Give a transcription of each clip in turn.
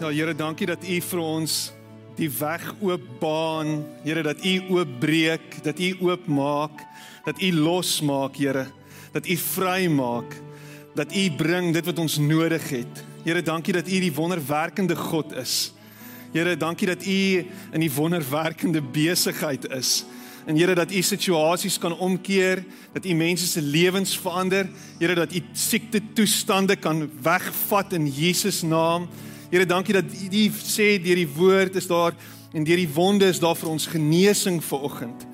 Ja Here, dankie dat U vir ons die weg oopbaan. Here, dat U oopbreek, dat U oopmaak, dat U losmaak, Here, dat U vrymaak, dat U bring dit wat ons nodig het. Here, dankie dat U die wonderwerkende God is. Here, dankie dat U in die wonderwerkende besigheid is. En Here dat U situasies kan omkeer, dat U mense se lewens verander. Here dat U siekte toestande kan wegvat in Jesus naam. Here, dankie dat U sê deur die woord is daar en deur die wonde is daar vir ons genesing vanoggend.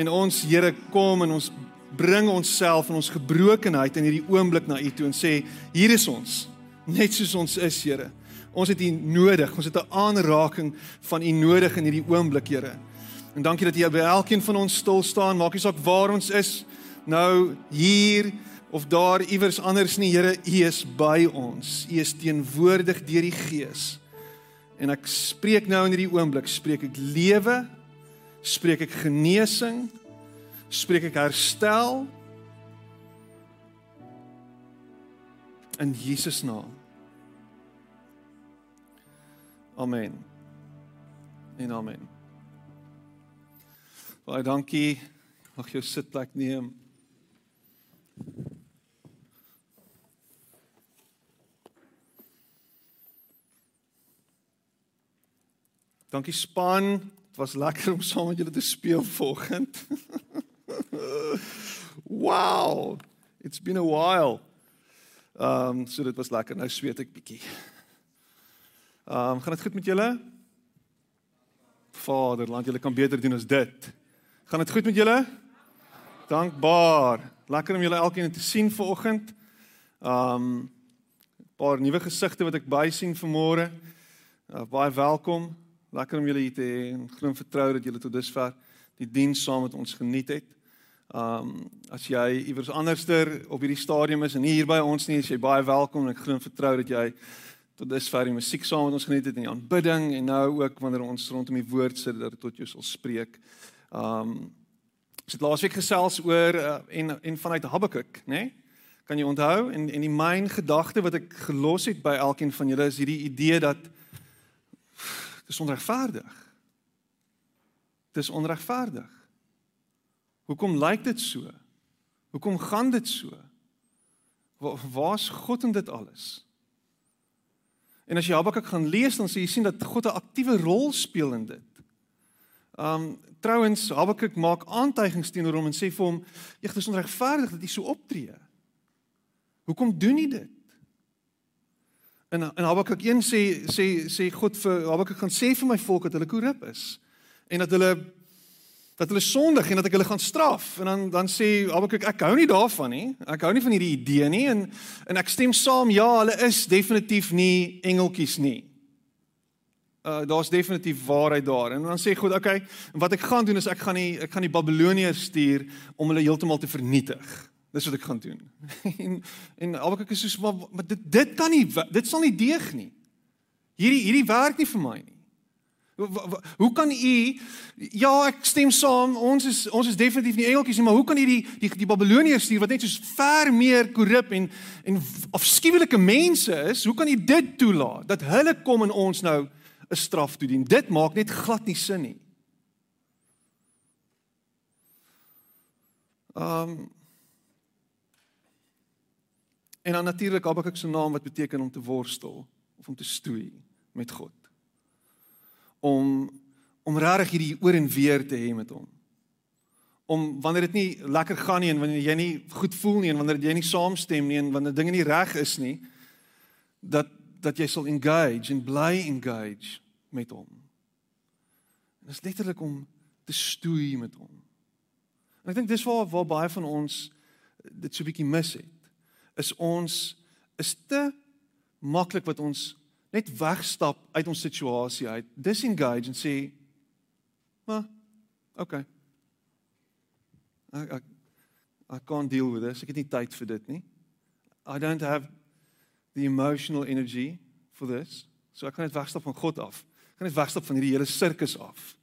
En ons Here kom en ons bring onsself en ons gebrokenheid in hierdie oomblik na U toe en sê hier is ons, net soos ons is, Here. Ons het U nodig. Ons het 'n aanraking van U nodig in hierdie oomblik, Here. En dankie dat jy by elkeen van ons stil staan. Maak nie saak waar ons is nou hier of daar iewers anders nie. Here, U is by ons. U is teenwoordig deur die Gees. En ek spreek nou in hierdie oomblik, spreek ek lewe, spreek ek genesing, spreek ek herstel in Jesus naam. Amen. En amen. Baie dankie. Mag jou sitplek neem. Dankie span. Dit was lekker om saam met julle te speel vanoggend. wow. It's been a while. Ehm um, so dit was lekker. Nou sweet ek bietjie. Ehm um, gaan dit goed met julle? Vader, laat julle kan beter doen as dit. Gaan dit goed met julle? Dankbaar. Lekker om julle elkeen te sien vanoggend. Um 'n paar nuwe gesigte wat ek by sien vanmôre. Uh, baie welkom. Lekker om julle hier te hê en glo en vertrou dat julle tot dusver die diens saam met ons geniet het. Um as jy iewers anderster op hierdie stadium is en nie hier by ons nie, is jy baie welkom en ek glo en vertrou dat jy tot dusver die musiek saam met ons geniet het en die aanbidding en nou ook wanneer ons rondom die woord sit dat dit tot jou sal spreek. Um ons het laasweek gesels oor uh, en en vanuit Habakuk, né? Nee? Kan jy onthou? En en die myn gedagte wat ek gelos het by elkeen van julle is hierdie idee dat dit is onregverdig. Dit is onregverdig. Hoekom lyk dit so? Hoekom gaan dit so? Waar's God in dit alles? En as jy Habakuk gaan lees dan sê jy sien dat God 'n aktiewe rol speel in dit. Um trouens Habakuk maak aantuigings teenoor hom en sê vir hom: "Eg, dit is onregverdig dat jy so optree. Hoekom doen jy dit?" En en Habakuk 1 sê sê sê God vir Habakuk gaan sê vir my volk dat hulle korrup is en dat hulle dat hulle sondig en dat ek hulle gaan straf. En dan dan sê Habakuk ek hou nie daarvan nie. Ek hou nie van hierdie idee nie en en ek stem saam ja, hulle is definitief nie engeltjies nie uh, daar's definitief waarheid daar. En dan sê God, okay, wat ek gaan doen is ek gaan die ek gaan die Babiloniërs stuur om hulle heeltemal te vernietig. Dis wat ek gaan doen. en en albei ek is so maar, maar dit dit kan nie dit sal nie deeg nie. Hierdie hierdie werk nie vir my nie. Hoe kan u ja, ek stem saam. Ons is ons is definitief nie engeltjies nie, maar hoe kan u die die Babiloniërs stuur wat net soos ver meer korrup en en afskuwelike mense is? Hoe kan u dit toelaat dat hulle kom en ons nou 'n straf toedien. Dit maak net glad nie sin nie. Um En dan natuurlik Habakuk se naam wat beteken om te worstel of om te stoei met God. Om om regtig hierdie oor en weer te hê met hom. Om wanneer dit nie lekker gaan nie en wanneer jy nie goed voel nie en wanneer jy nie saamstem nie en wanneer dinge nie reg is nie dat dat jy sal engage en bly engage met hom. Dit is letterlik om te stoei met hom. En ek dink dis waar waar baie van ons dit so bietjie mis het. Is ons is te maklik wat ons net wegstap uit ons situasie uit, disengage en sê, "Maar okay. Ek ek I can't deal with this. Ek het nie tyd vir dit nie. I don't have the emotional energy for this. So ek kan net wegstap van God af. Ek kan net wegstap van hierdie hele sirkus af.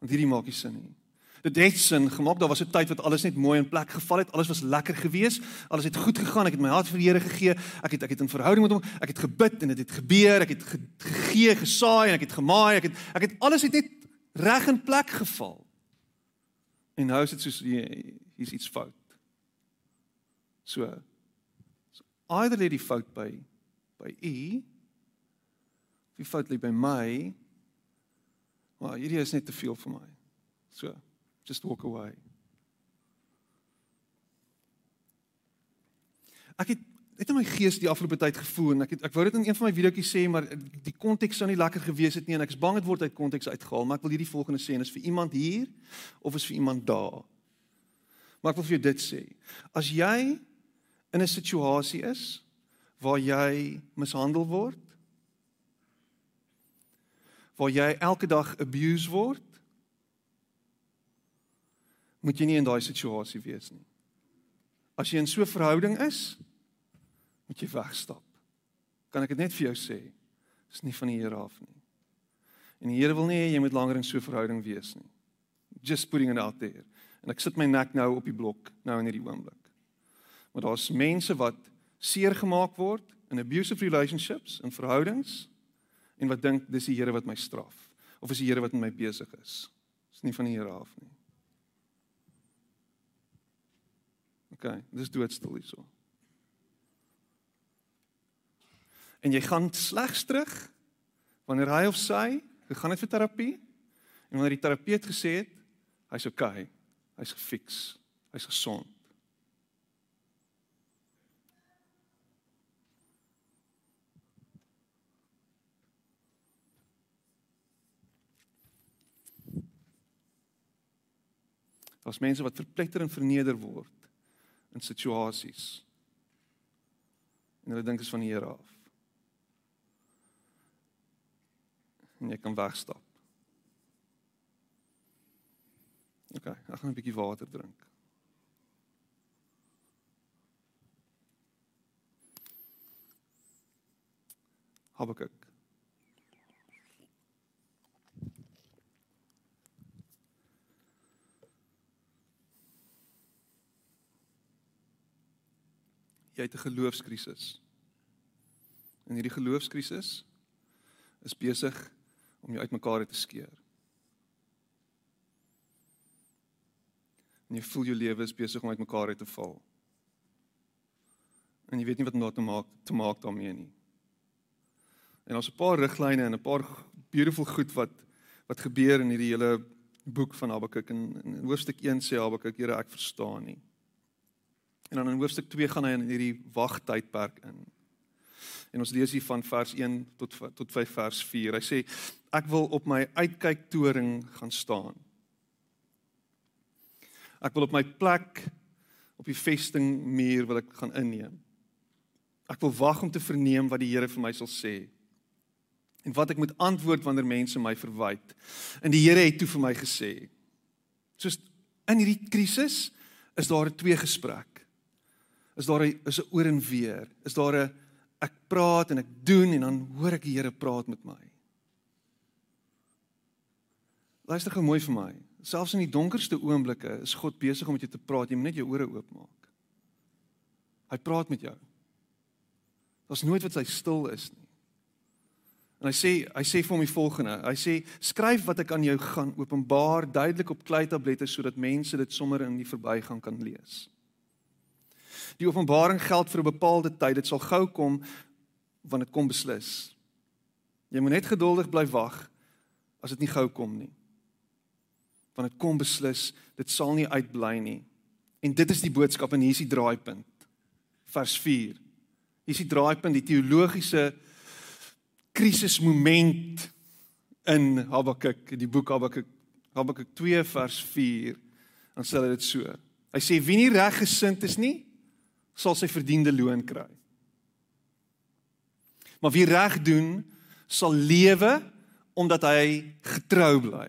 Want hierdie maak nie sin nie. Dit het sin gemaak. Daar was 'n tyd wat alles net mooi in plek geval het. Alles was lekker gewees. Alles het goed gegaan. Ek het my hart vir die Here gegee. Ek het ek het in verhouding met hom. Ek het gebid en dit het, het gebeur. Ek het ge, gegee, gesaai en ek het gemaai. Ek het ek het alles het net reg in plek geval. En nou is dit soos hier's iets fout. So, either lê die fout by by u of die fout lê by my. Maar hierdie is net te veel vir my. So, just walk away. Ek het net in my gees die afgelope tyd gevoel en ek het ek wou dit in een van my videoetjies sê maar die konteks sou nie lekker gewees het nie en ek is bang dit word uit konteks uitgehaal maar ek wil hierdie volgende sê en is vir iemand hier of is vir iemand daar. Maar ek wil vir jou dit sê. As jy in 'n situasie is waar jy mishandel word waar jy elke dag abuse word moet jy nie in daai situasie wees nie. As jy in so 'n verhouding is, moet jy wegstap. Kan ek dit net vir jou sê? Dis nie van die Here af nie. En die Here wil nie hê jy moet langer in so 'n verhouding wees nie. Just putting it out there. En ek sit my nek nou op die blok nou in hierdie oomblik. Maar daar's mense wat seer gemaak word in abusive relationships en verhoudings en wat dink dis die Here wat my straf of is die Here wat met my besig is. Dis nie van die Here af nie. OK, dis doodstil hierso. En jy gaan slegs terug wanneer hy of sy gegaan het vir terapie en wanneer die terapeut gesê het hy's OK, hy's gefiks, hy's gesond. Daar's mense wat verpletter en verneder word in situasies. En hulle dink is van die Here af. En jy kan wegstap. OK, ek gaan 'n bietjie water drink. Habakuk jy het 'n geloofskrisis. En hierdie geloofskrisis is besig om jou uitmekaar te skeur. En jy voel jou lewe is besig om uitmekaar te val. En jy weet nie wat om daar te maak te maak daarmee nie. En ons 'n paar riglyne en 'n paar beautiful goed wat wat gebeur in hierdie hele boek van Habakuk en in hoofstuk 1 sê Habakuk, Here, ek verstaan nie. En dan in hoofstuk 2 gaan hy in hierdie wagtydperk in. En ons lees hier van vers 1 tot tot 5 vers 4. Hy sê ek wil op my uitkyk toring gaan staan. Ek wil op my plek op die vestingmuur wil ek gaan inneem. Ek wil wag om te verneem wat die Here vir my sal sê. En wat ek moet antwoord wanneer mense my verwyd. En die Here het toe vir my gesê: "Soos in hierdie krisis is daar twee gesprek is daar 'n is 'n oor en weer. Is daar 'n ek praat en ek doen en dan hoor ek die Here praat met my. Luister gou mooi vir my. Selfs in die donkerste oomblikke is God besig om met jou te praat. Jy moet net jou ore oopmaak. Hy praat met jou. Daar's nooit wat hy stil is nie. En hy sê hy sê vir hom die volgende. Hy sê skryf wat ek aan jou gaan openbaar duidelik op kleitablette sodat mense dit sommer in die verbygang kan lees. Die openbaring geld vir 'n bepaalde tyd. Dit sal gou kom wanneer dit kom beslis. Jy moet net geduldig bly wag as dit nie gou kom nie. Wanneer dit kom beslis, dit sal nie uitbly nie. En dit is die boodskap en hier is die draaipunt. Vers 4. Hier is die draaipunt, die teologiese krisismoment in Habakuk, die boek Habakuk, Habakuk 2 vers 4. Dan sê dit so. Hy sê wie nie reg gesind is nie, sal sy verdiende loon kry. Maar wie reg doen, sal lewe omdat hy getrou bly.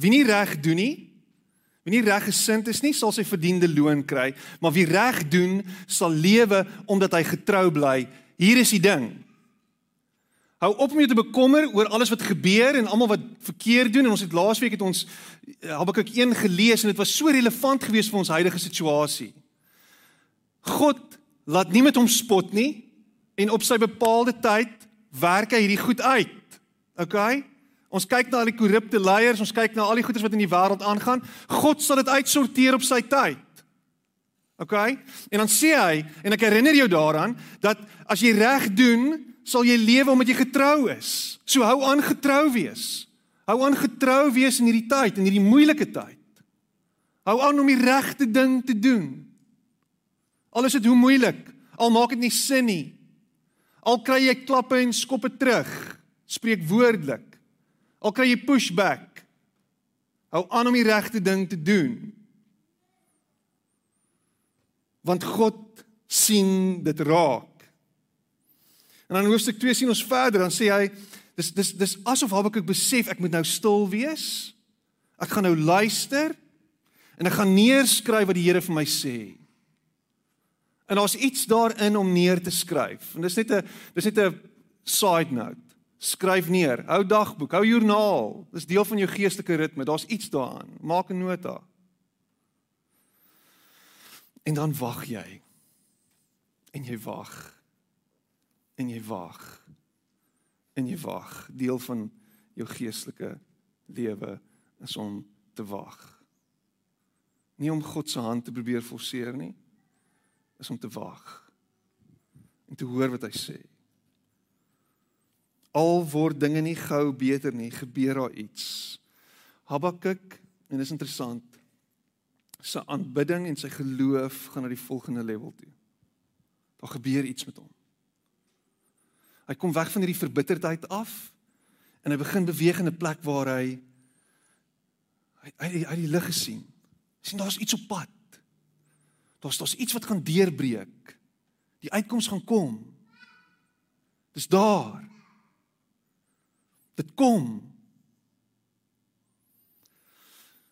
Wie nie reg doen nie, wie nie reg gesind is nie, sal sy verdiende loon kry, maar wie reg doen, sal lewe omdat hy getrou bly. Hier is die ding. Hou op om jou te bekommer oor alles wat gebeur en almal wat verkeerd doen en ons het laasweek het ons eh, Habakuk 1 gelees en dit was so relevant geweest vir ons huidige situasie. God laat nie met hom spot nie en op sy bepaalde tyd werk hy hierdie goed uit. OK? Ons kyk na al die korrupte leiers, ons kyk na al die goeders wat in die wêreld aangaan. God sal dit uitsorteer op sy tyd. OK? En dan sê hy en ek herinner jou daaraan dat as jy reg doen, sal jy lewe omdat jy getrou is. So hou aan getrou wees. Hou aan getrou wees in hierdie tyd, in hierdie moeilike tyd. Hou aan om die regte ding te doen. Al is dit hoe moeilik, al maak dit nie sin nie. Al kry jy klappe en skoppe terug, spreek woordelik. Al kry jy pushback. Hou aan om die regte ding te doen. Want God sien dit raak. En dan in hoofstuk 2 sien ons verder, dan sê hy dis dis dis asof Habakuk besef ek moet nou stil wees. Ek gaan nou luister en ek gaan neerskryf wat die Here vir my sê. En daar's iets daarin om neer te skryf. En dis net 'n dis net 'n side note. Skryf neer, hou dagboek, hou joernaal. Dis deel van jou geestelike ritme. Daar's iets daaraan. Maak 'n nota. En dan wag jy. En jy wag en jy wag. En jy wag. Deel van jou geestelike lewe is om te wag. Nie om God se hand te probeer forceer nie. Is om te wag. En te hoor wat hy sê. Al word dinge nie gou beter nie, gebeur daar iets. Habakuk, en dis interessant, sy aanbidding en sy geloof gaan na die volgende level toe. Daar gebeur iets met hom. Hy kom weg van hierdie verbitterdheid af en hy begin beweeg in 'n plek waar hy hy hy, hy die lig gesien. sien daar's iets op pad. Daar's daar's iets wat gaan deurbreek. Die uitkoms gaan kom. Dis daar. Dit kom.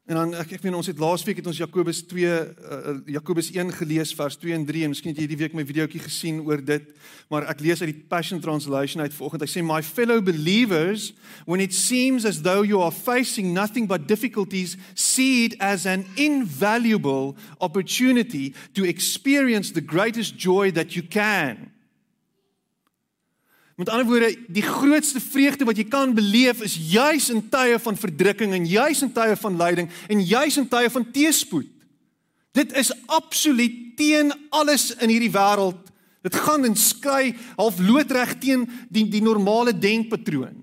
En dan ek ek meen ons het laasweek het ons Jakobus 2 uh, uh, Jakobus 1 gelees vers 2 en 3 en miskien het jy hierdie week my videoetjie gesien oor dit maar ek lees uit die Passion Translation uit vanoggend. Hy sê my fellow believers when it seems as though you are facing nothing but difficulties see it as an invaluable opportunity to experience the greatest joy that you can Met ander woorde, die grootste vreugde wat jy kan beleef is juis in tye van verdrukking en juis in tye van lyding en juis in tye van teëspoed. Dit is absoluut teen alles in hierdie wêreld. Dit gaan en skry half loodreg teen die die normale denkpatroon.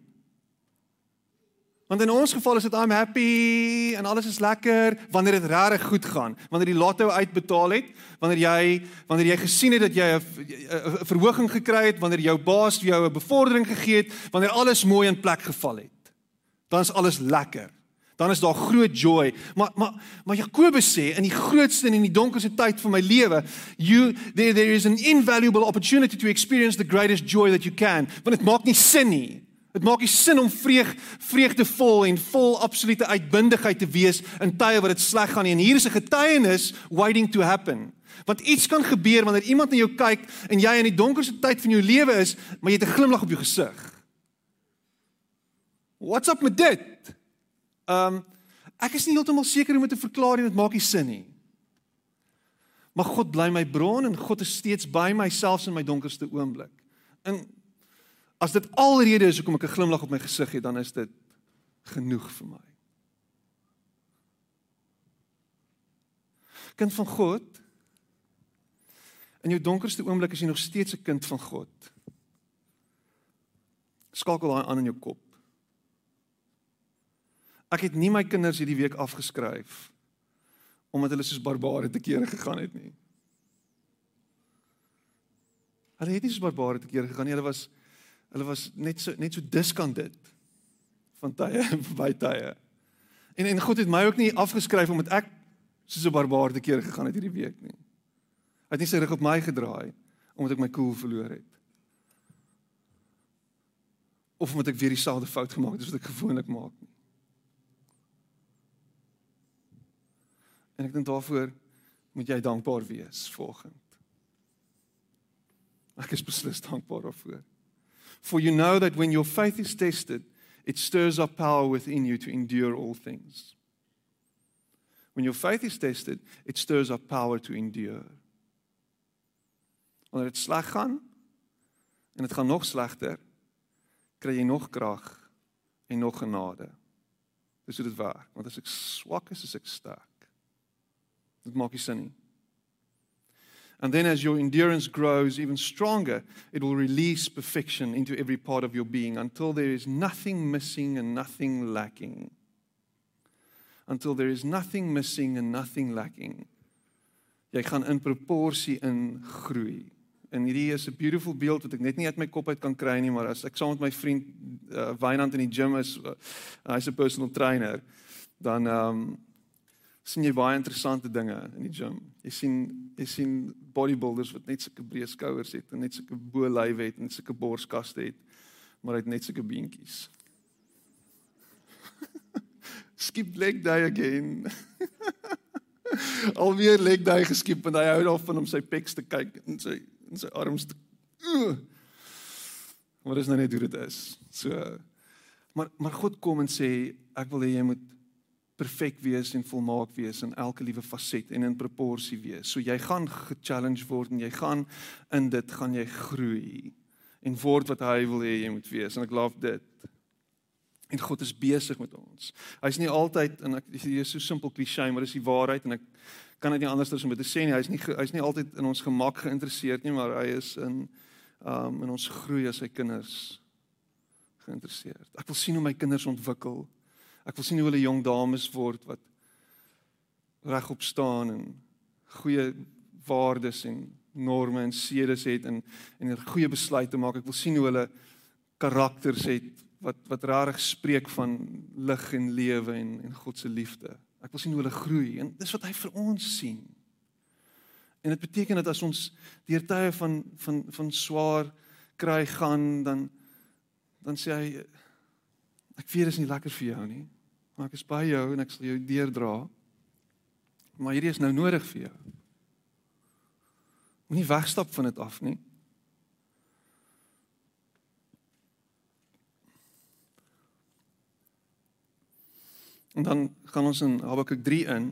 Want in ons geval is dit I'm happy en alles is lekker wanneer dit regtig goed gaan. Wanneer die lotto uitbetaal het, wanneer jy wanneer jy gesien het dat jy 'n verhoging gekry het, wanneer jou baas vir jou 'n bevordering gegee het, wanneer alles mooi in plek geval het. Dan is alles lekker. Dan is daar groot joy. Maar maar maar Jakobus sê in die grootste en in die donkerste tyd van my lewe, you there there is an invaluable opportunity to experience the greatest joy that you can. Want dit maak nie sin nie. Dit maak nie sin om vreug vreugdevol en vol absolute uitbundigheid te wees in tye wat dit sleg gaan nie. En hier is 'n getuienis waiting to happen. Want iets kan gebeur wanneer iemand na jou kyk en jy in die donkerste tyd van jou lewe is, maar jy het 'n glimlag op jou gesig. What's up met dit? Um ek is nie heeltemal seker hoe om dit te verklaar en dit maak nie sin nie. Maar God bly my bron en God is steeds by my selfs in my donkerste oomblik. En As dit alrede is hoekom ek 'n glimlag op my gesig het, dan is dit genoeg vir my. Kind van God. In jou donkerste oomblik is jy nog steeds 'n kind van God. Skakel daai aan in jou kop. Ek het nie my kinders hierdie week afgeskryf omdat hulle soos barbare te kere gegaan het nie. Hulle het nie soos barbare te kere gegaan nie. Hulle was Hulle was net so net so diskant dit van tye by tye. En en God het my ook nie afgeskryf omdat ek soos 'n barbaar te keer gegaan het hierdie week nie. Hy het nie sy rug op my gedraai omdat ek my koel cool verloor het. Of omdat ek weer dieselfde fout gemaak het as wat ek gewoonlik maak nie. En ek dink daarvoor moet jy dankbaar wees volgens. Ek is beslis dankbaar daarvoor For you know that when your faith is tested, it stirs up power within you to endure all things. When your faith is tested, it stirs up power to endure. Wanneer dit sleg gaan en dit gaan nog slegter, kry jy nog krag en nog genade. Dis hoe dit werk, want as ek swak is, is ek sterk. Dit maak nie sin nie. And then as your endurance grows even stronger, it will release perfection into every part of your being until there is nothing missing and nothing lacking. Until there is nothing missing and nothing lacking. Jy gaan in proporsie in groei. En hierdie is 'n beautiful beeld wat ek net nie uit my kop uit kan kry nie, maar as ek saam met my vriend uh, Wynand in die gym is, uh, hy's 'n personal trainer, dan ehm um, sien jy baie interessante dinge in die gym. Jy sien jy sien bodybuilders wat net sulke breë skouers het en net sulke bo lyf het en sulke borskaste het, maar hy het net sulke beentjies. Skip leg day again. Alweer leg day geskip en hy hou daarvan om sy pecs te kyk en sy en sy arms te. Maar dis nou net hoe dit is. So maar maar God kom en sê ek wil hê jy moet perfek wees en volmaak wees in elke liewe faset en in proporsie wees. So jy gaan ge-challenge word en jy gaan in dit gaan jy groei en word wat hy wil hê jy moet wees en ek love dit. En God is besig met ons. Hy's nie altyd en ek hier so simpel klise maar dis die waarheid en ek kan dit nie anders as om dit te sê nie. Hy's nie hy's nie altyd in ons gemak geïnteresseerd nie, maar hy is in um in ons groei as sy kinders geïnteresseerd. Ek wil sien hoe my kinders ontwikkel. Ek wil sien hoe hulle jong dames word wat regop staan en goeie waardes en norme en sedes het en en goeie besluite maak. Ek wil sien hoe hulle karakters het wat wat rarig spreek van lig en lewe en en God se liefde. Ek wil sien hoe hulle groei en dis wat hy vir ons sien. En dit beteken dat as ons deur tye van van van swaar kry gaan dan dan sê hy ek weet dit is nie lekker vir jou nie. Maar ek is by jou en ek sal jou deurdra. Maar hierdie is nou nodig vir jou. Moenie wegstap van dit af nie. En dan gaan ons in Habakuk 3 in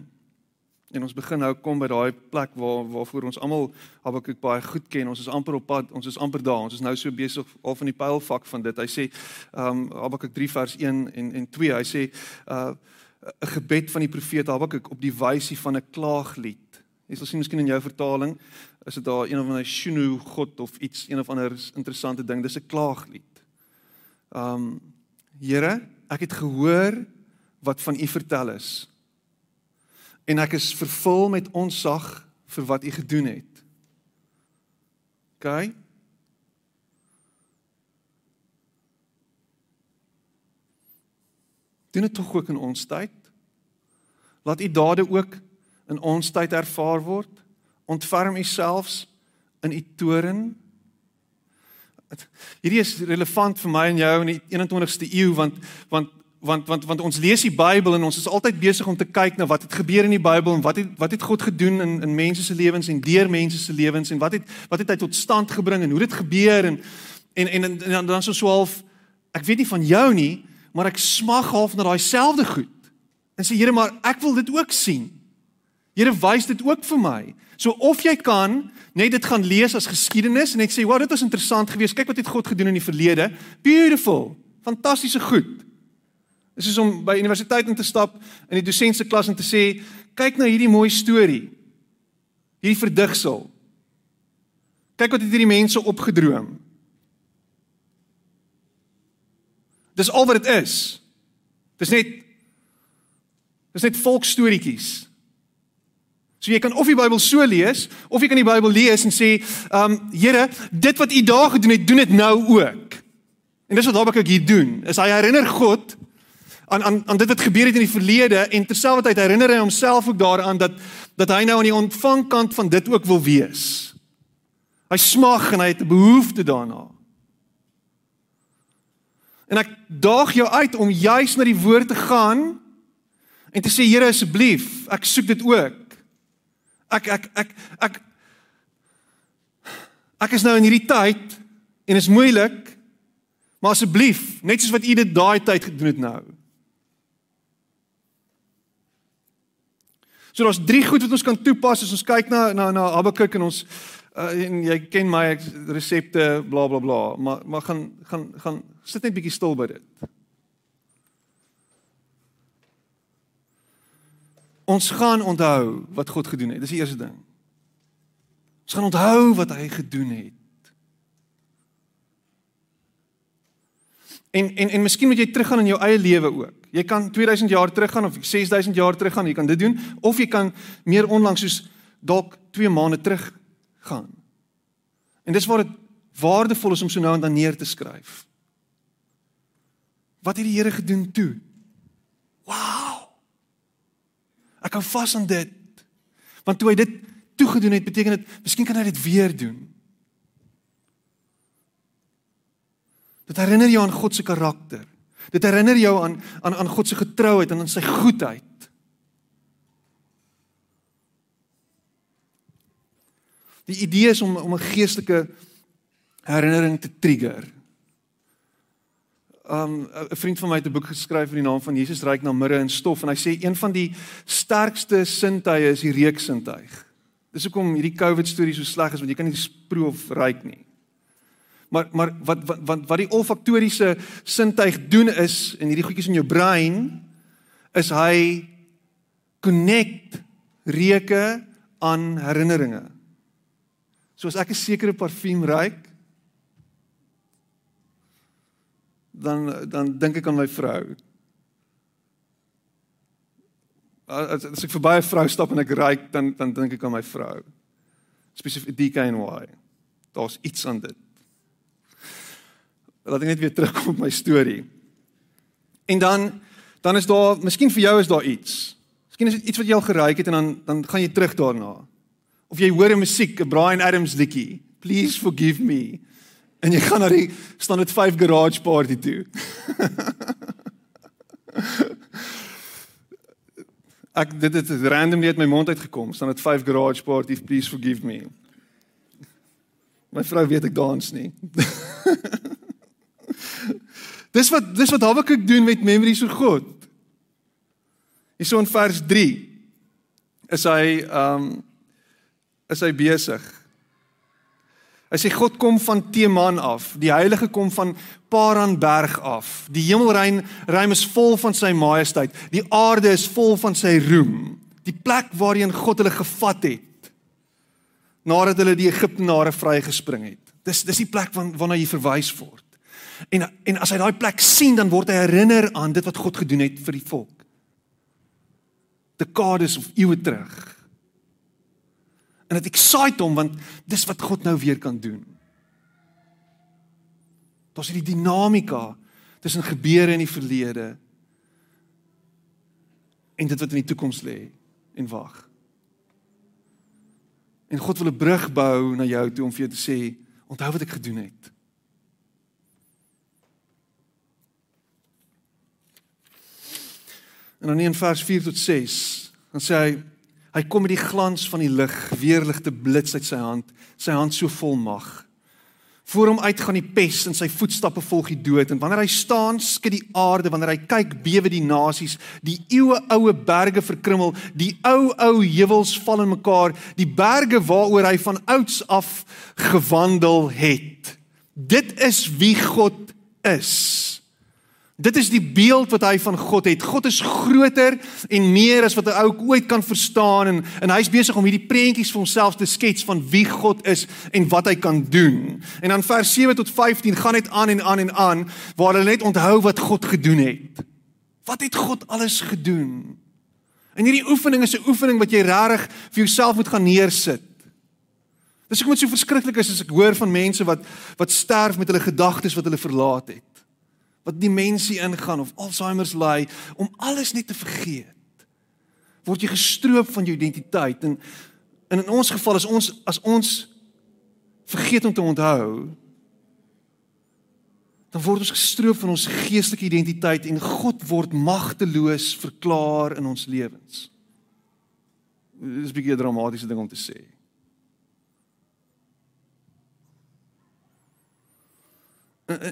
en ons begin nou kom by daai plek waar waarvoor ons almal Habakuk baie goed ken. Ons is amper op pad, ons is amper daar. Ons is nou so besig al van die pylfak van dit. Hy sê ehm um, Habakuk 3 vers 1 en en 2. Hy sê uh 'n gebed van die profeet Habakuk op die wysie van 'n klaaglied. Jy sal sien miskien in jou vertaling is dit daar een of ander shunu god of iets, een of ander interessante ding. Dis 'n klaaglied. Ehm um, Here, ek het gehoor wat van u vertel is en ek is vervul met onsag vir wat u gedoen het. OK? Dit tog ook in ons tyd. Laat u dade ook in ons tyd ervaar word. Ontferm u selfs in u toren. Hierdie is relevant vir my en jou in die 21ste eeu want want want want want ons lees die Bybel en ons is altyd besig om te kyk na wat het gebeur in die Bybel en wat het wat het God gedoen in in mense se lewens en deur mense se lewens en wat het wat het hy tot stand gebring en hoe dit gebeur en en en, en, en dan so so half ek weet nie van jou nie maar ek smag half na daai selfde goed. En sê Here maar ek wil dit ook sien. Here wys dit ook vir my. So of jy kan net dit gaan lees as geskiedenis en net sê wow dit was interessant geweest. Kyk wat het God gedoen in die verlede. Beautiful. Fantastiese goed Dis is om by universiteit in te stap in die dosent se klas en te sê, kyk na hierdie mooi storie. Hierdie verdigsel. Kyk wat het hierdie mense opgedroom. Dis al wat dit is. Dis net Dis net volksstorieetjies. So jy kan of die Bybel so lees of jy kan die Bybel lees en sê, "Um Here, dit wat U daar gedoen het, doen dit nou ook." En dis wat Habakuk hier doen. Is hy herinner God aan aan aan dit wat gebeur het in die verlede en terselfdertyd herinner hy homself ook daaraan dat dat hy nou aan die ontvangkant van dit ook wil wees. Hy smag en hy het 'n behoefte daarna. En ek daag jou uit om juis na die woord te gaan en te sê Here asseblief, ek soek dit ook. Ek ek ek ek ek is nou in hierdie tyd en is moeilik Maar asseblief, net soos wat u dit daai tyd gedoen het nou. So daar's drie goed wat ons kan toepas as ons kyk na na na Habakuk en ons uh, en jy ken my resepte bla bla bla, maar maar gaan gaan gaan sit net bietjie stil by dit. Ons gaan onthou wat God gedoen het. Dis die eerste ding. Ons gaan onthou wat hy gedoen het. En en en miskien moet jy teruggaan in jou eie lewe ook. Jy kan 2000 jaar teruggaan of 6000 jaar teruggaan, jy kan dit doen of jy kan meer onlangs soos dalk 2 maande terug gaan. En dis waar dit waardevol is om so nou en dan neer te skryf. Wat het die Here gedoen toe? Wow. Ek hou vas aan dit. Want toe hy dit toegedoen het, beteken dit miskien kan hy dit weer doen. Dit herinner jou aan God se karakter. Dit herinner jou aan aan aan God se getrouheid en aan sy goedheid. Die idee is om om 'n geestelike herinnering te trigger. Um 'n vriend van my het 'n boek geskryf in die naam van Jesus ryk na mirre en stof en hy sê een van die sterkste sintuie is die reuksintuig. Dis hoekom hierdie COVID storie so sleg is want jy kan nie proe of ruik nie. Maar maar wat wat wat wat die olfaktoriese sintuig doen is in hierdie goedjies in jou brein is hy connect reuke aan herinneringe. So as ek 'n sekere parfuum ruik dan dan dink ek aan my vrou. As, as ek verby 'n vrou stap en ek ruik dan dan dink ek aan my vrou. Spesifiek DKNY. Daar's iets aan dit laat ek net weer terugkom op my storie. En dan dan is daar, miskien vir jou is daar iets. Miskien is dit iets wat jy al geraak het en dan dan gaan jy terug daarna. Of jy hoor 'n musiek, 'n Brian Adams liedjie, Please forgive me. En jy gaan na die staan dit 5 garage party toe. ek dit het randomly uit my mond uitgekom, staan dit 5 garage party, please forgive me. My vrou weet ek dans nie. Dis wat dis wat Habakuk doen met memories vir God. Hierso in vers 3 is hy ehm um, is hy besig. Hy sê God kom van Teman af, die heilige kom van Paranberg af. Die hemelruim ruim is vol van sy majesteit. Die aarde is vol van sy roem. Die plek waarheen God hulle gevat het nadat hulle die Egiptenare vrygespring het. Dis dis die plek waarna jy verwys word. En en as hy daai plek sien, dan word hy herinner aan dit wat God gedoen het vir die volk. Dekades of eeue terug. En dit excite hom want dis wat God nou weer kan doen. Daar's hierdie dinamika tussen gebeure in die verlede en dit wat in die toekoms lê en wag. En God wil 'n brug bou na jou toe om vir jou te sê, onthou wat ek gedoen het. En dan in vers 4 tot 6, dan sê hy hy kom met die glans van die lig, weerligte blits uit sy hand, sy hand so vol mag. Voor hom uit gaan die pes en sy voetstappe volg die dood en wanneer hy staan, skud die aarde, wanneer hy kyk, bewe die nasies, die eeue oue berge verkrummel, die ou ou heuwels val in mekaar, die berge waaroor hy van ouds af gewandel het. Dit is wie God is. Dit is die beeld wat hy van God het. God is groter en meer as wat 'n ou ooit kan verstaan en en hy's besig om hierdie prentjies vir homself te skets van wie God is en wat hy kan doen. En dan vers 7 tot 15 gaan net aan en aan en aan waar hulle net onthou wat God gedoen het. Wat het God alles gedoen? En hierdie oefening is 'n oefening wat jy regtig vir jouself moet gaan neersit. Dis ek moet so verskriklik is as ek hoor van mense wat wat sterf met hulle gedagtes wat hulle verlaat het wat demensie ingaan of Alzheimer's ly om alles net te vergeet. Word jy gestroop van jou identiteit en, en in ons geval is ons as ons vergeet om te onthou dan word ons gestroop van ons geestelike identiteit en God word magteloos verklaar in ons lewens. Dit is 'n bietjie dramatiese ding om te sê.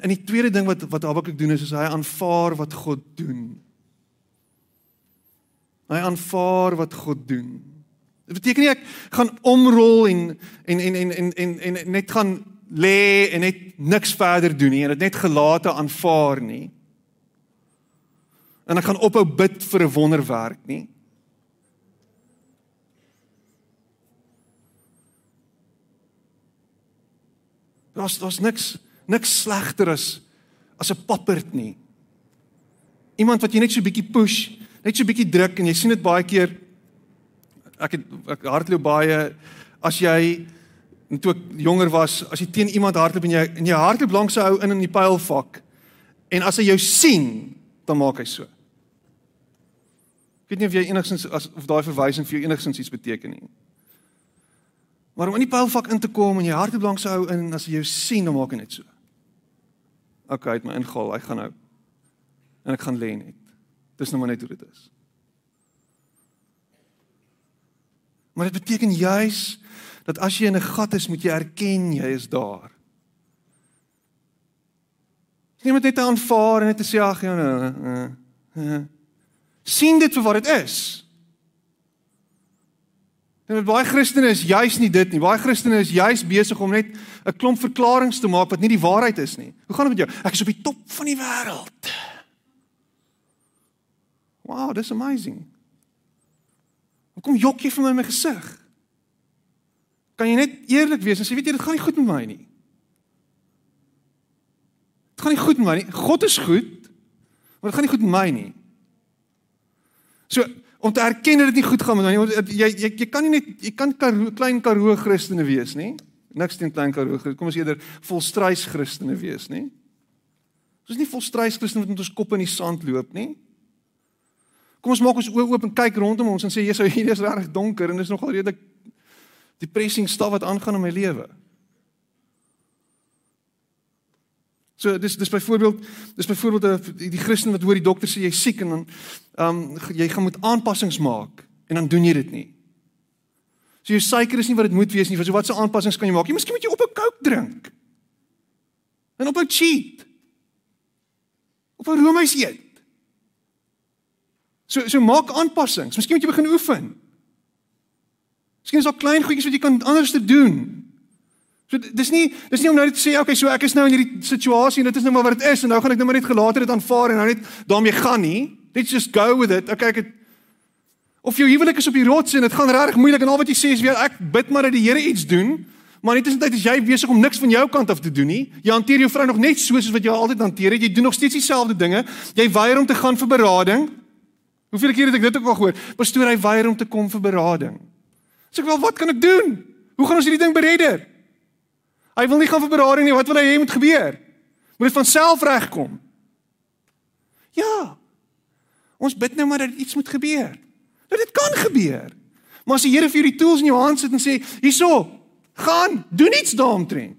En die tweede ding wat wat Habakuk doen is, is hy aanvaar wat God doen. Hy aanvaar wat God doen. Dit beteken nie ek gaan omrol en en en en en en, en net gaan lê en net niks verder doen nie en dit net gelate aanvaar nie. En ek gaan ophou bid vir 'n wonderwerk nie. Daar's daar's niks niks slegter as as 'n papperd nie. Iemand wat jy net so bietjie push, net so bietjie druk en jy sien dit baie keer ek het ek hardloop baie as jy toe ek jonger was, as jy teen iemand hardloop en jy en jy hardloop langs 'n ou in in die pylvak en as hy jou sien, dan maak hy so. Ek weet nie of jy enigsins as of daai verwysing vir jou enigsins iets beteken nie. Maar om in die pylvak in te kom en jy hardloop langs 'n ou in en as hy jou sien, dan maak hy net so. OK, hy het my ingehaal. Hy gaan nou. En ek gaan lê net. Dis nou maar net hoe dit is. Maar dit beteken juis dat as jy in 'n gat is, moet jy erken jy is daar. Jy moet net aanvaar en net sê ag ja, nee, nee, nee. sien dit vir wat dit is. En baie Christene is juis nie dit nie. Baie Christene is juis besig om net 'n klomp verklaringe te maak wat nie die waarheid is nie. Hoe gaan dit met jou? Ek is op die top van die wêreld. Wow, dis amazing. Hoekom jok jy vir my in my gesig? Kan jy net eerlik wees en sê weet jy dit gaan nie goed met my nie. Dit gaan nie goed met my nie. God is goed, maar dit gaan nie goed met my nie. So om te erken dat dit nie goed gaan met my nie, jy jy jy kan nie net jy kan karo, klein karoo Christene wees nie. Niks teen klein karoo. Kom ons eerder volstrys Christene wees, nie? Ons is nie volstrys Christene wat met ons kop in die sand loop nie. Kom ons maak ons oë oop en kyk rondom ons en sê Jesus, hier is regtig donker en dis nogal redelik depressing staf wat aangaan in my lewe. So dis dis byvoorbeeld dis byvoorbeeld eh, die, die Christen wat hoor die dokter sê jy siek en dan ehm um, jy gaan moet aanpassings maak en dan doen jy dit nie. So jou suiker is nie wat dit moet wees nie. So watse aanpassings kan jy maak? Jy miskien moet jy op 'n Coke drink. En op 'n cheat. Op 'n roomys eet. So so maak aanpassings. Miskien moet jy begin oefen. Miskien is daar klein goedjies wat jy kan anders te doen. So dis nie dis nie om nou net te sê okay, so ek is nou in hierdie situasie en dit is nou maar wat dit is en nou gaan ek nou maar net gelater dit aanvaar en nou net daarmee gaan nie. Let's just go with it. Okay, ek het of jou huwelik is op die rots en dit gaan regtig moeilik en al wat jy sê is weer ek bid maar dat die Here iets doen. Maar net tussentyd is jy besig om niks van jou kant af te doen nie. Jy hanteer jou vrou nog net soos wat jy altyd hanteer het. Jy doen nog steeds dieselfde dinge. Jy weier om te gaan vir berading. Hoeveel keer het ek dit ook al gehoor? Pastoor, hy weier om te kom vir berading. Sê ek wel, wat kan ek doen? Hoe gaan ons hierdie ding beredder? Hy wil nie gaan vir berading nie. Wat wil hy hê moet gebeur? Moet dit van self regkom? Ja. Ons bid nou maar dat iets moet gebeur. Dat dit kan gebeur. Maar as die Here vir jou die tools in jou hand sit en sê, "Hierso, gaan, doen iets daaromtrent."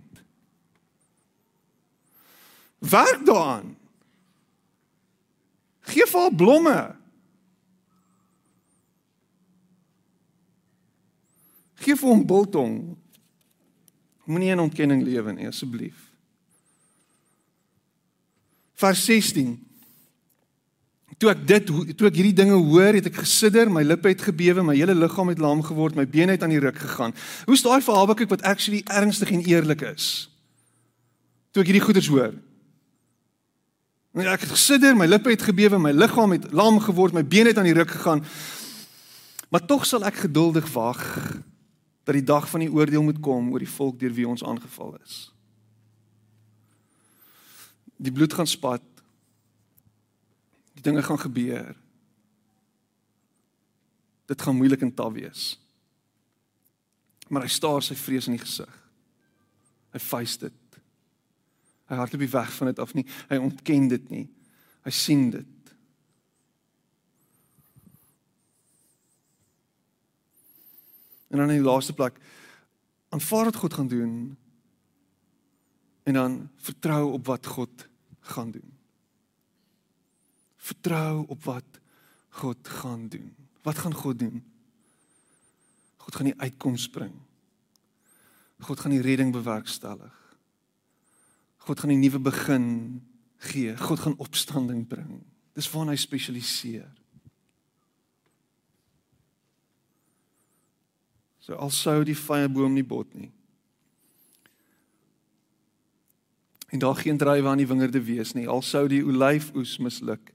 Werk daaraan. Geef vir haar blomme. Geef vir hom biltong. Moenie in ontkenning lewe nie asseblief. Vers 16. Toe ek dit toe ek hierdie dinge hoor, het ek gesidder, my lippe het gebewe, my hele liggaam het lam geword, my bene het aan die ruk gegaan. Hoe's daai vir Habakuk wat actually ernstig en eerlik is? Toe ek hierdie goeders hoor. Nee, ek het gesidder, my lippe het gebewe, my liggaam het lam geword, my bene het aan die ruk gegaan. Maar tog sal ek geduldig wag dat die dag van die oordeel moet kom oor die volk deur wie ons aangeval is. Die bloed gaan spat. Die dinge gaan gebeur. Dit gaan moeilik en taaf wees. Maar hy staar sy vrees in die gesig. Hy face dit. Hy hardloop nie weg van dit af nie. Hy ontken dit nie. Hy sien dit. En dan in die laaste plek aanvaar wat God gaan doen en dan vertrou op wat God gaan doen. Vertrou op wat God gaan doen. Wat gaan God doen? God gaan die uitkoms bring. God gaan die redding bewerkstellig. God gaan 'n nuwe begin gee. God gaan opstanding bring. Dis waarna hy spesialiseer. So al sou die vyeboom nie bot nie. En daar geen druiwe aan die wingerde wees nie. Al sou die olyfoes misluk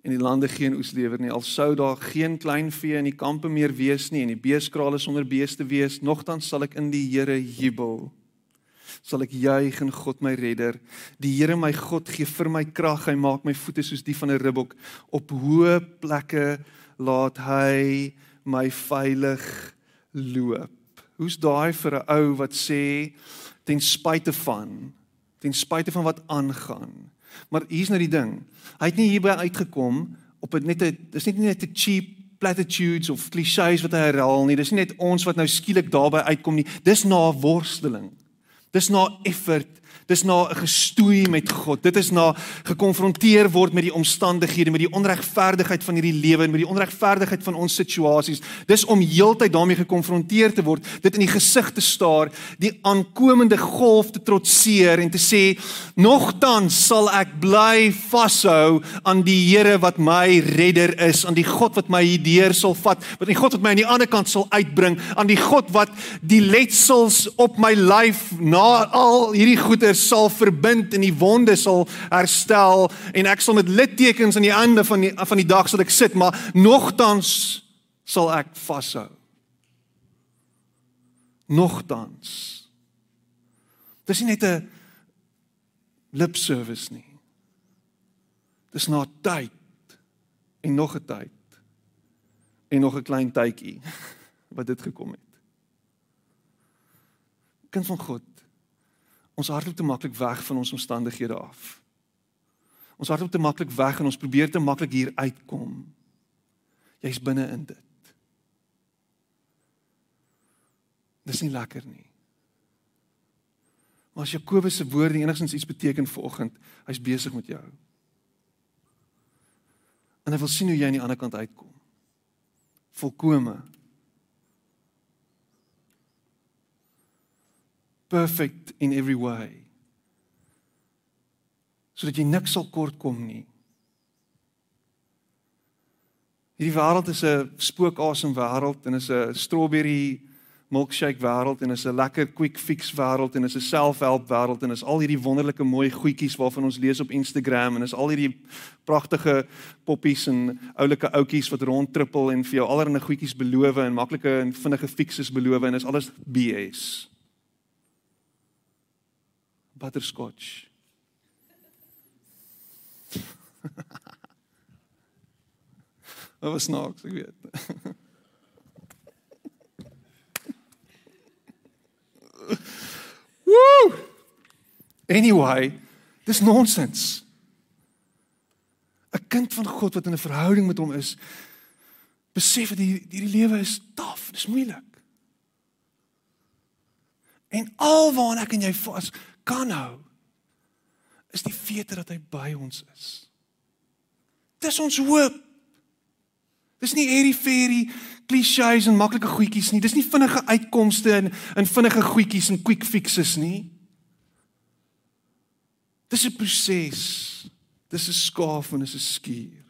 en die lande geen oes lewer nie. Al sou daar geen klein vee in die kampe meer wees nie en die beeskrale sonder beeste wees, nogtans sal ek in die Here jubel. Sal ek juig in God my redder. Die Here my God gee vir my krag. Hy maak my voete soos die van 'n ribbok. Op hoë plekke laat hy my veilig loop. Hoe's daai vir 'n ou wat sê ten spyte van ten spyte van wat aangaan. Maar hier's nou die ding. Hy het nie hierby uitgekom op dit net 'n dis nie net 'n cheap platitudes of klisjées wat hy herhaal nie. Dis nie net ons wat nou skielik daarby uitkom nie. Dis na worsteling. Dis na effort Dis na 'n gestoei met God. Dit is na gekonfronteer word met die omstandighede, met die onregverdigheid van hierdie lewe en met die onregverdigheid van ons situasies. Dis om heeltyd daarmee gekonfronteer te word, dit in die gesig te staar, die aankomende golf te trotseer en te sê, "Nogtans sal ek bly vashou aan die Here wat my redder is, aan die God wat my hierdeur sal vat, wat die God wat my aan die ander kant sal uitbring, aan die God wat die letsels op my lyf na al hierdie goeie sal verbind en die wonde sal herstel en ek sal met littekens aan die einde van die van die dag sal ek sit maar nogtans sal ek vashou. Nogtans. Dis nie net 'n lip service nie. Dis na tyd en nog 'n tyd en nog 'n klein tydjie wat dit gekom het. Kind van God Ons hardloop te maklik weg van ons omstandighede af. Ons hardloop te maklik weg en ons probeer te maklik hier uitkom. Jy's binne in dit. Dis nie lekker nie. Maar as Jakobus se woorde enigstens iets beteken vir oggend, hy's besig met jou. En hy wil sien hoe jy aan die ander kant uitkom. Volkome perfect in every way. Sodat jy niks sal kort kom nie. Hierdie wêreld is 'n spookasem wêreld en is 'n strawberry milkshake wêreld en is 'n lekker quick fix wêreld en is 'n self-help wêreld en is al hierdie wonderlike mooi goedjies waarvan ons lees op Instagram en is al hierdie pragtige poppies en oulike ouetjies wat rondtrippel en vir jou allerlei goedjies beloof en maklike en vinnige fixes beloof en is alles BS butterscotch. Wat was snaaks, ek weet. Woo! Anyway, dis nonsens. 'n Kind van God wat in 'n verhouding met hom is, besef dat hierdie hierdie lewe is taaf, dis moeilik. En alwaar ek en jy vas kan hou is die feit dat hy by ons is. Dis ons hoop. Dis nie airy fairy klisjées en maklike goedjies nie. Dis nie vinnige uitkomste en in vinnige goedjies en quick fixes nie. Dis 'n proses. Dis 'n skaaf en dis 'n skuur.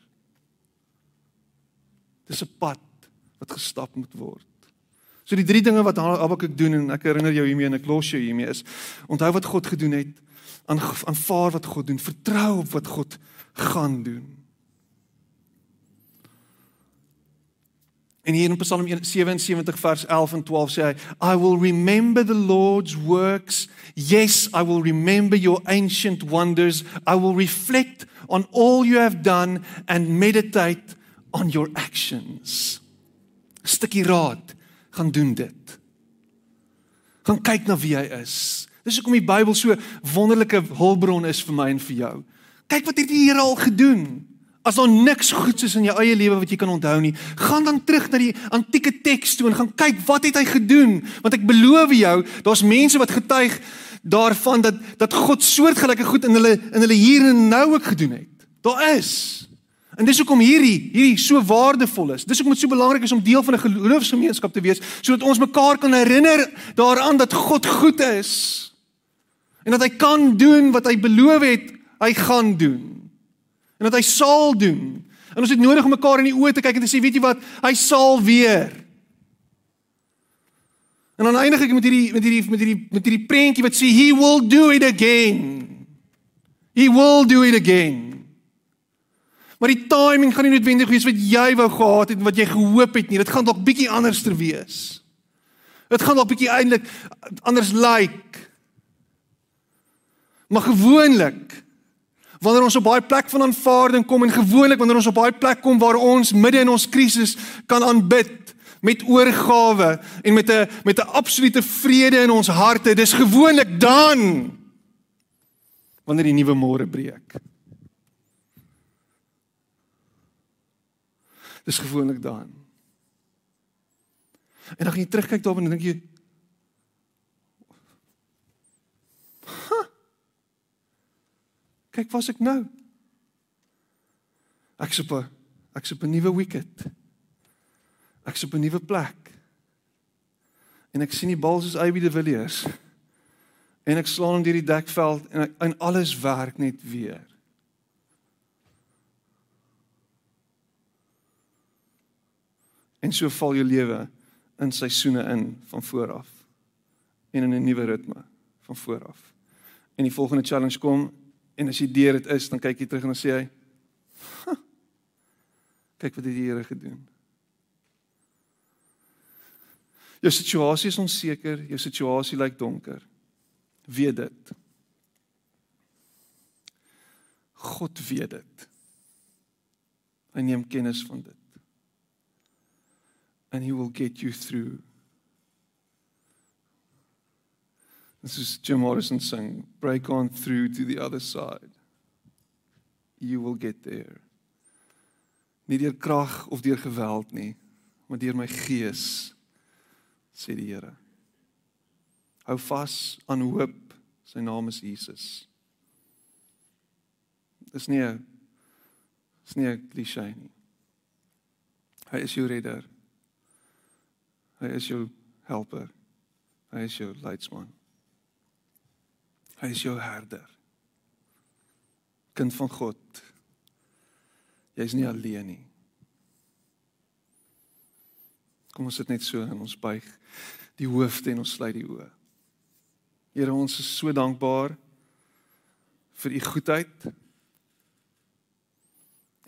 Dis 'n pad wat gestap moet word. So die drie dinge wat Habakuk doen en ek herinner jou hiermee en ek los jou hiermee is onthou wat God gedoen het, aanvaar wat God doen, vertrou op wat God gaan doen. En hier in Psalm 77 vers 11 en 12 sê hy, I will remember the Lord's works. Yes, I will remember your ancient wonders. I will reflect on all you have done and meditate on your actions. Stukkie raad gaan doen dit. Gaan kyk na wie hy is. Dis hoekom die Bybel so wonderlike hulpbron is vir my en vir jou. Kyk wat het die Here al gedoen. As daar niks goeds is in jou eie lewe wat jy kan onthou nie, gaan dan terug na die antieke teks toe en gaan kyk wat het hy gedoen? Want ek beloof jou, daar's mense wat getuig daarvan dat dat God soortgelyke goed in hulle in hulle hier en nou ook gedoen het. Daar is. En dis hoekom hierdie hierdie so waardevol is. Dis hoekom dit so belangrik is om deel van 'n geloofsgemeenskap te wees sodat ons mekaar kan herinner daaraan dat God goed is. En dat hy kan doen wat hy beloof het hy gaan doen. En dat hy sal doen. En ons het nodig om mekaar in die oë te kyk en te sê, weet jy wat, hy sal weer. En dan eindig ek met hierdie met hierdie met hierdie met hierdie prentjie wat sê he will do it again. He will do it again. Maar die timing gaan nie noodwendig wees wat jy wou gehad het en wat jy gehoop het nie. Dit gaan dalk bietjie anders ter wees. Dit gaan dalk bietjie eintlik anders lyk. Like. Maar gewoonlik wanneer ons op baie plek van aanvaarding kom en gewoonlik wanneer ons op baie plek kom waar ons midde in ons krisis kan aanbid met oorgawe en met 'n met 'n absolute vrede in ons harte, dis gewoonlik dan wanneer die nuwe môre breek. Dis gewoonlik dan. En dan gaan jy terugkyk daarop en dink jy Kyk, was ek nou? Ek's op 'n ek's op 'n nuwe wicket. Ek's op 'n nuwe plek. En ek sien die bal soos AB de Villiers. En ek slaan hom deur die dekveld en ek, en alles werk net weer. En so val jou lewe in seisoene in van voor af en in 'n nuwe ritme van voor af. En die volgende challenge kom En as jy deur dit is, dan kyk jy terug en dan sê hy: "Kyk wat het die Here gedoen." Jou situasie is onseker, jou situasie lyk donker. Weet dit. God weet dit. Hy neem kennis van dit. And he will get you through This is Jim Morrison sing, break on through to the other side. You will get there. Nie deur krag of deur geweld nie, maar deur my gees, sê die Here. Hou vas aan hoop. Sy naam is Jesus. Dis nie 'n dis nie 'n klise nie. Hy is jou redder. Hy is jou helper. Hy is jou leidsman. Hy is jou herder. Kind van God. Jy's nie alleen nie. Kom ons sit net so en ons buig die hoofde en ons sluit die oë. Here, ons is so dankbaar vir u goedheid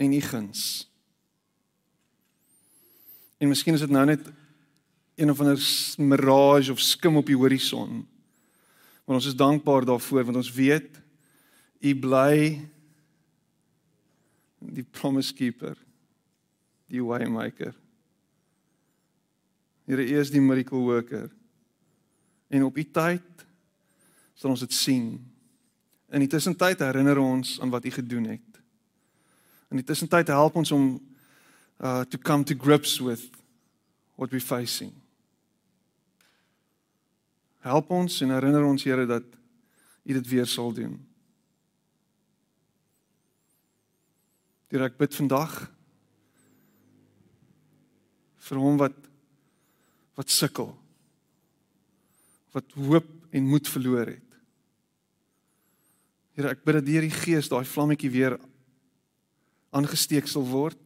en u guns. En miskien is dit nou net een of ander mirage of skim op die horison. Maar ons is dankbaar daarvoor want ons weet u bly die promise keeper, die way maker. Here is die miracle worker. En op u tyd sal ons dit sien. In die tussentyd herinner ons aan wat u gedoen het. In die tussentyd help ons om uh to come to grips with what we facing. Help ons en herinner ons Here dat U dit weer sal doen. Here ek bid vandag vir hom wat wat sukkel. Wat hoop en moed verloor het. Here ek bid dat deur die Gees daai vlammetjie weer aangesteek sal word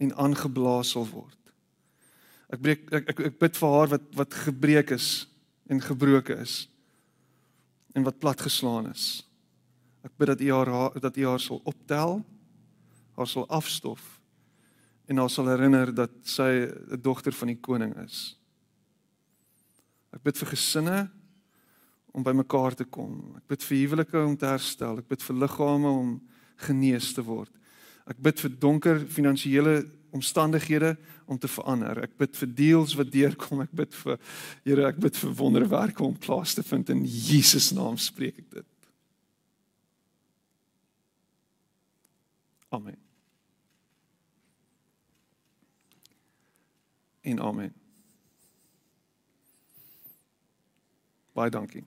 en aangeblaas sal word. Ek breek ek, ek ek bid vir haar wat wat gebreek is en gebroken is en wat platgeslaan is. Ek bid dat U haar dat U haar sal optel, haar sal afstof en haar sal herinner dat sy 'n dogter van die koning is. Ek bid vir gesinne om by mekaar te kom. Ek bid vir huwelike om te herstel. Ek bid vir liggame om genees te word. Ek bid vir donker finansiële omstandighede om te verander. Ek bid vir deals wat deurkom. Ek bid vir Here, ek bid vir wonderwerke om plaas te vind in Jesus naam spreek ek dit. Amen. En amen. Baie dankie.